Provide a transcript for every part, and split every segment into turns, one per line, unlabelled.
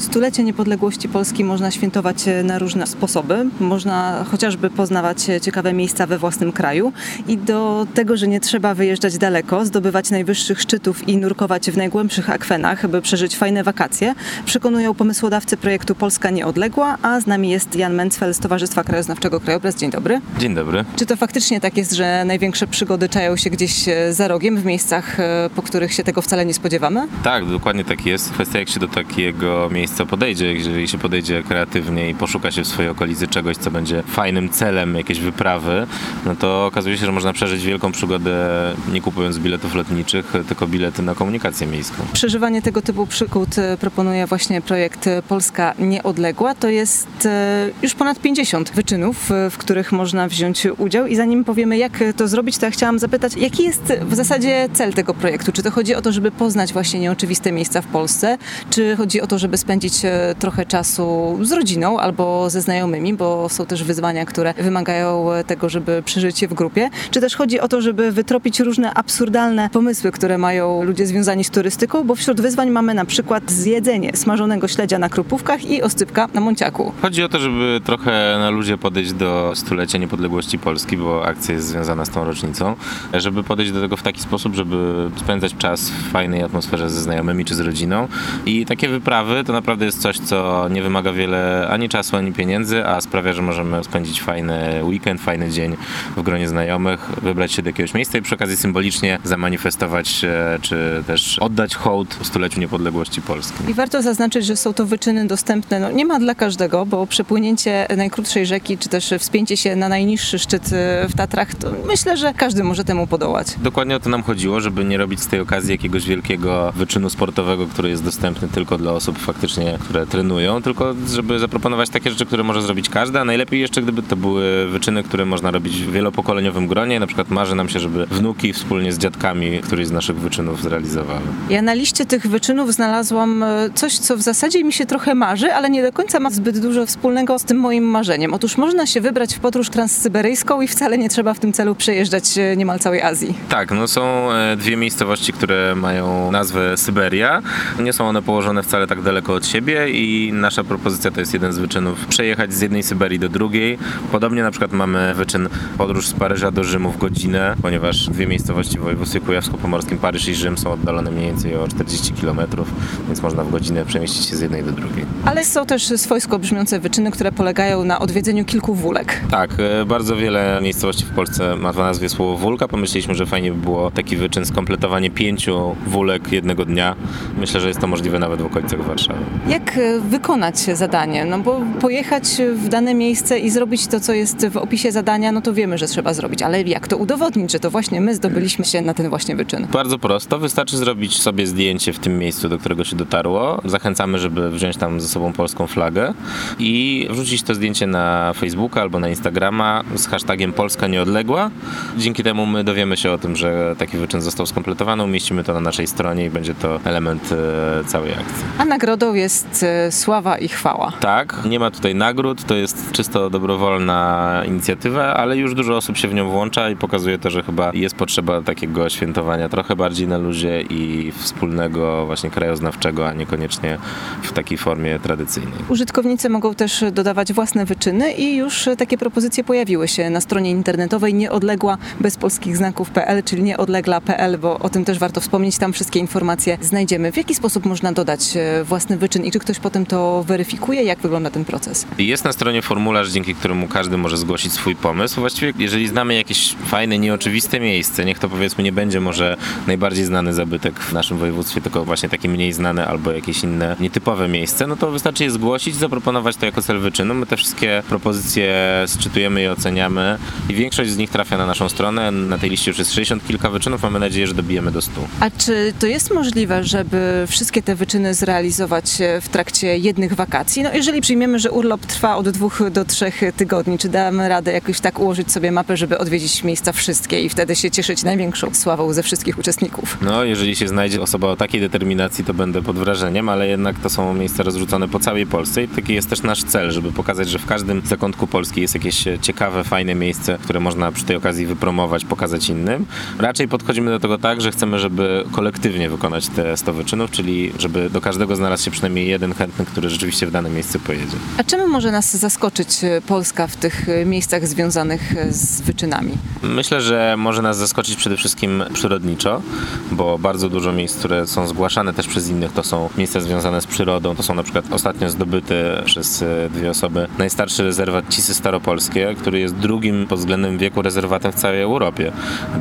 Stulecie niepodległości Polski można świętować e, na różne sposoby. Można chociażby poznawać e, ciekawe miejsca we własnym kraju i do tego, że nie trzeba wyjeżdżać daleko, zdobywać najwyższych szczytów i nurkować w najgłębszych akwenach, by przeżyć fajne wakacje, przekonują pomysłodawcy projektu Polska Nieodległa, a z nami jest Jan Mencfel z Towarzystwa Krajoznawczego Krajobraz. Dzień dobry.
Dzień dobry.
Czy to faktycznie tak jest, że największe przygody czają się gdzieś e, za rogiem, w miejscach, po których się tego wcale nie spodziewamy?
Tak, dokładnie tak jest. Kwestia jak się do takiego miejsca miejsca podejdzie, jeżeli się podejdzie kreatywnie i poszuka się w swojej okolicy czegoś, co będzie fajnym celem jakiejś wyprawy, no to okazuje się, że można przeżyć wielką przygodę nie kupując biletów lotniczych, tylko bilety na komunikację miejską.
Przeżywanie tego typu przygód e, proponuje właśnie projekt Polska Nieodległa. To jest e, już ponad 50 wyczynów, e, w których można wziąć udział i zanim powiemy jak to zrobić, to ja chciałam zapytać, jaki jest w zasadzie cel tego projektu? Czy to chodzi o to, żeby poznać właśnie nieoczywiste miejsca w Polsce? Czy chodzi o to, żeby spędzić spędzić e, trochę czasu z rodziną albo ze znajomymi, bo są też wyzwania, które wymagają e, tego, żeby przeżyć je w grupie. Czy też chodzi o to, żeby wytropić różne absurdalne pomysły, które mają ludzie związani z turystyką, bo wśród wyzwań mamy na przykład zjedzenie smażonego śledzia na krupówkach i oscypka na Monciaku.
Chodzi o to, żeby trochę na ludzie podejść do stulecia niepodległości Polski, bo akcja jest związana z tą rocznicą, żeby podejść do tego w taki sposób, żeby spędzać czas w fajnej atmosferze ze znajomymi czy z rodziną. I takie wyprawy to naprawdę naprawdę jest coś, co nie wymaga wiele ani czasu, ani pieniędzy, a sprawia, że możemy spędzić fajny weekend, fajny dzień w gronie znajomych, wybrać się do jakiegoś miejsca i przy okazji symbolicznie zamanifestować czy też oddać hołd stuleciu niepodległości Polski.
I warto zaznaczyć, że są to wyczyny dostępne, no nie ma dla każdego, bo przepłynięcie najkrótszej rzeki, czy też wspięcie się na najniższy szczyt e, w Tatrach, to myślę, że każdy może temu podołać.
Dokładnie o to nam chodziło, żeby nie robić z tej okazji jakiegoś wielkiego wyczynu sportowego, który jest dostępny tylko dla osób faktycznie właśnie, które trenują, tylko żeby zaproponować takie rzeczy, które może zrobić każdy, a najlepiej jeszcze gdyby to były wyczyny, które można robić w wielopokoleniowym gronie. Na przykład marzy nam się, żeby wnuki wspólnie z dziadkami któryś z naszych wyczynów zrealizowały.
Ja na liście tych wyczynów znalazłam e, coś, co w zasadzie mi się trochę marzy, ale nie do końca ma zbyt dużo wspólnego z tym moim marzeniem. Otóż można się wybrać w podróż transsyberyjską i wcale nie trzeba w tym celu przejeżdżać e, niemal całej Azji.
Tak, no są e, dwie miejscowości, które mają nazwę Syberia. Nie są one położone wcale tak daleko od siebie i nasza propozycja to jest jeden z wyczynów przejechać z jednej Syberii do drugiej. Podobnie na przykład mamy wyczyn podróż z Paryża do Rzymu w godzinę, ponieważ dwie miejscowości w województwie kujawsko-pomorskim, Paryż i Rzym są oddalone mniej więcej o 40 km, więc można w godzinę przemieścić się z jednej do drugiej.
Ale są też swojsko brzmiące wyczyny, które polegają na odwiedzeniu kilku wólek.
Tak, e, bardzo wiele miejscowości w Polsce ma w nazwie słowo wólka. Pomyśleliśmy, że fajnie by było taki wyczyn skompletowanie pięciu wólek jednego dnia. Myślę, że jest to możliwe nawet w okolicach Warszawy.
Jak e, wykonać zadanie? No bo pojechać w dane miejsce i zrobić to, co jest w opisie zadania, no to wiemy, że trzeba zrobić, ale jak to udowodnić, że to właśnie my zdobyliśmy się na ten właśnie wyczyn?
Bardzo prosto, wystarczy zrobić sobie zdjęcie w tym miejscu, do którego się dotarło. Zachęcamy, żeby wziąć tam ze sobą polską flagę i wrzucić to zdjęcie na Facebooka albo na Instagrama z hashtagiem Polska Nieodległa. Dzięki temu my dowiemy się o tym, że taki wyczyn został skompletowany, umieścimy to na naszej stronie i będzie to element e, całej akcji.
A nagrodą jest e, sława i chwała.
Tak, nie ma tutaj nagród, to jest czysto dobrowolna inicjatywa, ale już dużo osób się w nią włącza i pokazuje to, że chyba jest potrzeba takiego świętowania trochę bardziej na luzie i wspólnego właśnie krajoznawczego, a niekoniecznie w takiej formie tradycyjnej.
Użytkownicy mogą też dodawać własne wyczyny i już takie propozycje pojawiły się na stronie internetowej nieodległa bez polskich znaków.pl, czyli nieodlegla.pl, bo o tym też warto wspomnieć, tam wszystkie informacje znajdziemy. W jaki sposób można dodać e, własny wyczyn i czy ktoś potem to weryfikuje? Jak wygląda ten proces?
Jest na stronie formularz, dzięki któremu każdy może zgłosić swój pomysł. Właściwie, jeżeli znamy jakieś fajne, nieoczywiste miejsce, niech to powiedzmy nie będzie może najbardziej znany zabytek w naszym województwie, tylko właśnie takie mniej znane albo jakieś inne nietypowe miejsce, no to wystarczy je zgłosić, zaproponować to jako cel wyczynu. My te wszystkie propozycje sczytujemy i oceniamy i większość z nich trafia na naszą stronę. Na tej liście już jest 60 kilka wyczynów, mamy nadzieję, że dobijemy do 100.
A czy to jest możliwe, żeby wszystkie te wyczyny zrealizować w trakcie jednych wakacji. No jeżeli przyjmiemy, że urlop trwa od dwóch do trzech tygodni, czy damy radę jakoś tak ułożyć sobie mapę, żeby odwiedzić miejsca wszystkie i wtedy się cieszyć największą sławą ze wszystkich uczestników?
No, jeżeli się znajdzie osoba o takiej determinacji, to będę pod wrażeniem, ale jednak to są miejsca rozrzucone po całej Polsce i taki jest też nasz cel, żeby pokazać, że w każdym zakątku Polski jest jakieś ciekawe, fajne miejsce, które można przy tej okazji wypromować, pokazać innym. Raczej podchodzimy do tego tak, że chcemy, żeby kolektywnie wykonać te 100 wyczynów, czyli żeby do każdego znalazł się przynajmniej jeden chętny, który rzeczywiście w dane miejsce pojedzie.
A czym może nas zaskoczyć e, Polska w tych e, miejscach związanych e, z wyczynami?
Myślę, że może nas zaskoczyć przede wszystkim przyrodniczo, bo bardzo dużo miejsc, które są zgłaszane też przez innych, to są miejsca związane z przyrodą. To są na przykład ostatnio zdobyte przez dwie osoby najstarszy rezerwat Cisy Staropolskie, który jest drugim pod względem wieku rezerwatem w całej Europie,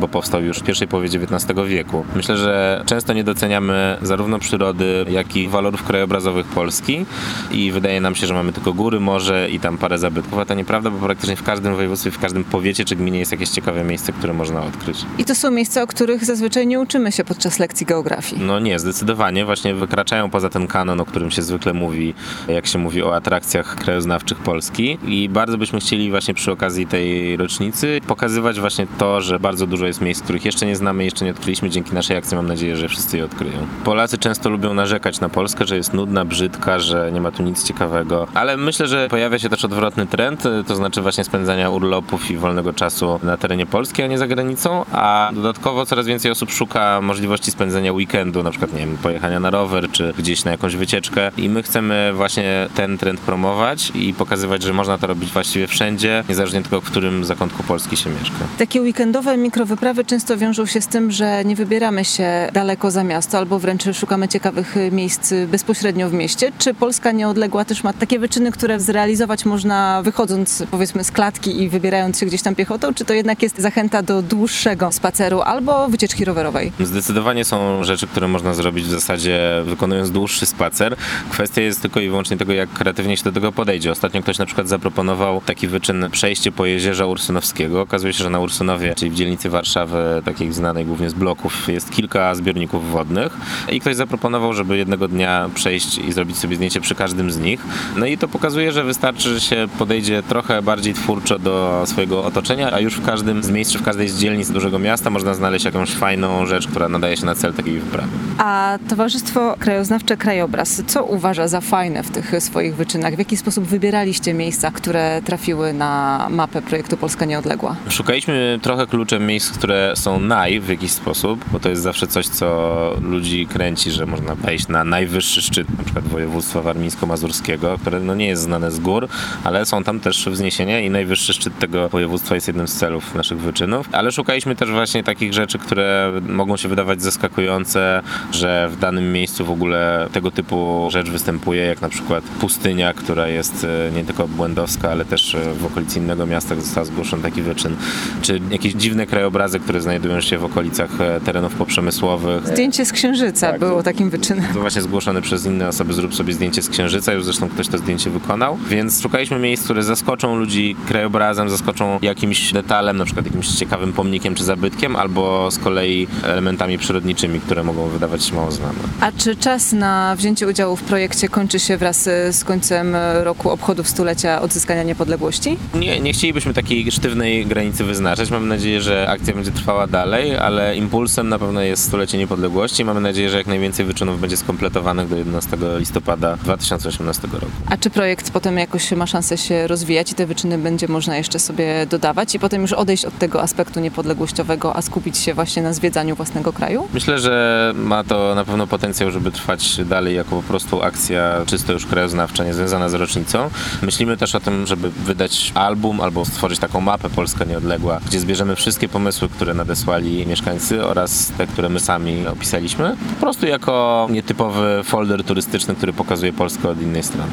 bo powstał już w pierwszej połowie XIX wieku. Myślę, że często nie doceniamy zarówno przyrody, jak i walorów krajobrazowych Polski i wydaje nam się, że mamy tylko góry, morze i tam parę zabytków, a to nieprawda, bo praktycznie w każdym województwie, w każdym powiecie czy gminie jest jakieś ciekawe miejsce, które można odkryć.
I to są miejsca, o których zazwyczaj nie uczymy się podczas lekcji geografii.
No nie, zdecydowanie. Właśnie wykraczają poza ten kanon, o którym się zwykle mówi, jak się mówi o atrakcjach krajoznawczych Polski i bardzo byśmy chcieli właśnie przy okazji tej rocznicy pokazywać właśnie to, że bardzo dużo jest miejsc, których jeszcze nie znamy, jeszcze nie odkryliśmy. Dzięki naszej akcji mam nadzieję, że wszyscy je odkryją. Polacy często lubią narzekać na Polskę, że jest nudna, brzydka, że nie ma tu nic ciekawego, ale myślę, że pojawia się też odwrotny trend, to znaczy właśnie spędzania urlopów i wolnego czasu na terenie Polski, a nie za granicą, a dodatkowo coraz więcej osób szuka możliwości spędzenia weekendu, na przykład, nie wiem, pojechania na rower, czy gdzieś na jakąś wycieczkę. I my chcemy właśnie ten trend promować i pokazywać, że można to robić właściwie wszędzie, niezależnie tylko w którym zakątku Polski się mieszka.
Takie weekendowe mikrowyprawy często wiążą się z tym, że nie wybieramy się daleko za miasto, albo wręcz szukamy ciekawych miejsc bezpośrednio w mieście. Czy Polska Nieodległa też ma takie wyczyny, które zrealizować można wychodząc powiedzmy z klatki i wybierając się gdzieś tam piechotą, czy to jednak jest zachęta do dłuższego spaceru albo wycieczki rowerowej?
Zdecydowanie są rzeczy, które można zrobić w zasadzie wykonując dłuższy spacer. Kwestia jest tylko i wyłącznie tego, jak kreatywnie się do tego podejdzie. Ostatnio ktoś na przykład zaproponował taki wyczyn przejście po jezierza Ursynowskiego. Okazuje się, że na Ursynowie, czyli w dzielnicy Warszawy, takiej znanej głównie z bloków, jest kilka zbiorników wodnych i ktoś zaproponował, żeby jednego dnia przejść i zrobić sobie zdjęcie przy każdym z nich. No i to pokazuje, że wystarczy, że się podejdzie trochę bardziej twórczo do swojego otoczenia, a już w każdym z miejsc, w każdej z dzielnic dużego miasta można znaleźć jakąś fajną rzecz, która nadaje się na cel takiej wyprawy.
A Towarzystwo Krajoznawcze Krajobraz, co uważa za fajne w tych swoich wyczynach? W jaki sposób wybieraliście miejsca, które trafiły na mapę projektu Polska Nieodległa?
Szukaliśmy trochę kluczem miejsc, które są naj w jakiś sposób, bo to jest zawsze coś, co ludzi kręci, że można wejść na najwyższy szczyt, na przykład województwa warmińsko-mazurskiego, które no nie jest znane z gór, ale są tam też wzniesienia i najwyższy szczyt tego województwa jest jednym z celów naszych wyczynów. Ale szukaliśmy też właśnie takich rzeczy, które mogą się wydawać zaskakujące, że w danym miejscu w ogóle tego typu rzecz występuje, jak na przykład pustynia, która jest e, nie tylko błędowska, ale też e, w okolicy innego miasta został zgłoszony taki wyczyn, czy jakieś dziwne krajobrazy, które znajdują się w okolicach e, terenów poprzemysłowych.
Zdjęcie z Księżyca tak, było takim wyczynem.
To właśnie zgłoszone przez inne osoby, zrób sobie zdjęcie z Księżyca, już zresztą ktoś to zdjęcie wykonał, więc szukaliśmy miejsc, które zaskoczą ludzi krajobrazem, zaskoczą jakimś detalem, na przykład jakimś ciekawym pomnikiem czy zabytkiem, albo z kolei elementami przyrodniczymi, które mogą wydawać się mało znane.
A czy czas na wzięcie udziału w projekcie kończy się wraz z końcem roku obchodów stulecia odzyskania niepodległości?
Nie, nie chcielibyśmy takiej sztywnej granicy wyznaczać. Mamy nadzieję, że akcja będzie trwała dalej, ale impulsem na pewno jest stulecie niepodległości. Mamy nadzieję, że jak najwięcej wyczynów będzie skompletowanych do 11 listopada 2018 roku.
A czy projekt potem jakoś ma szansę się rozwijać i te wyczyny będzie można jeszcze sobie dodawać i potem już odejść od tego aspektu niepodległościowego, a skupić się właśnie na zwiedzaniu własnego kraju?
Myślę, że ma to na pewno potencjał, żeby trwać dalej jako po prostu akcja czysto już krajoznawcza, niezwiązana z rocznicą. Myślimy też o tym, żeby wydać album albo stworzyć taką mapę Polska Nieodległa, gdzie zbierzemy wszystkie pomysły, które nadesłali mieszkańcy oraz te, które my sami opisaliśmy. Po prostu jako nietypowy folder turystyczny, który pokazuje Polskę od innej strony.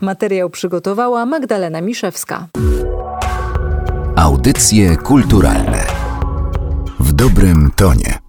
Materiał przygotowała Magdalena Miszewska.
Audycje kulturalne w dobrym tonie.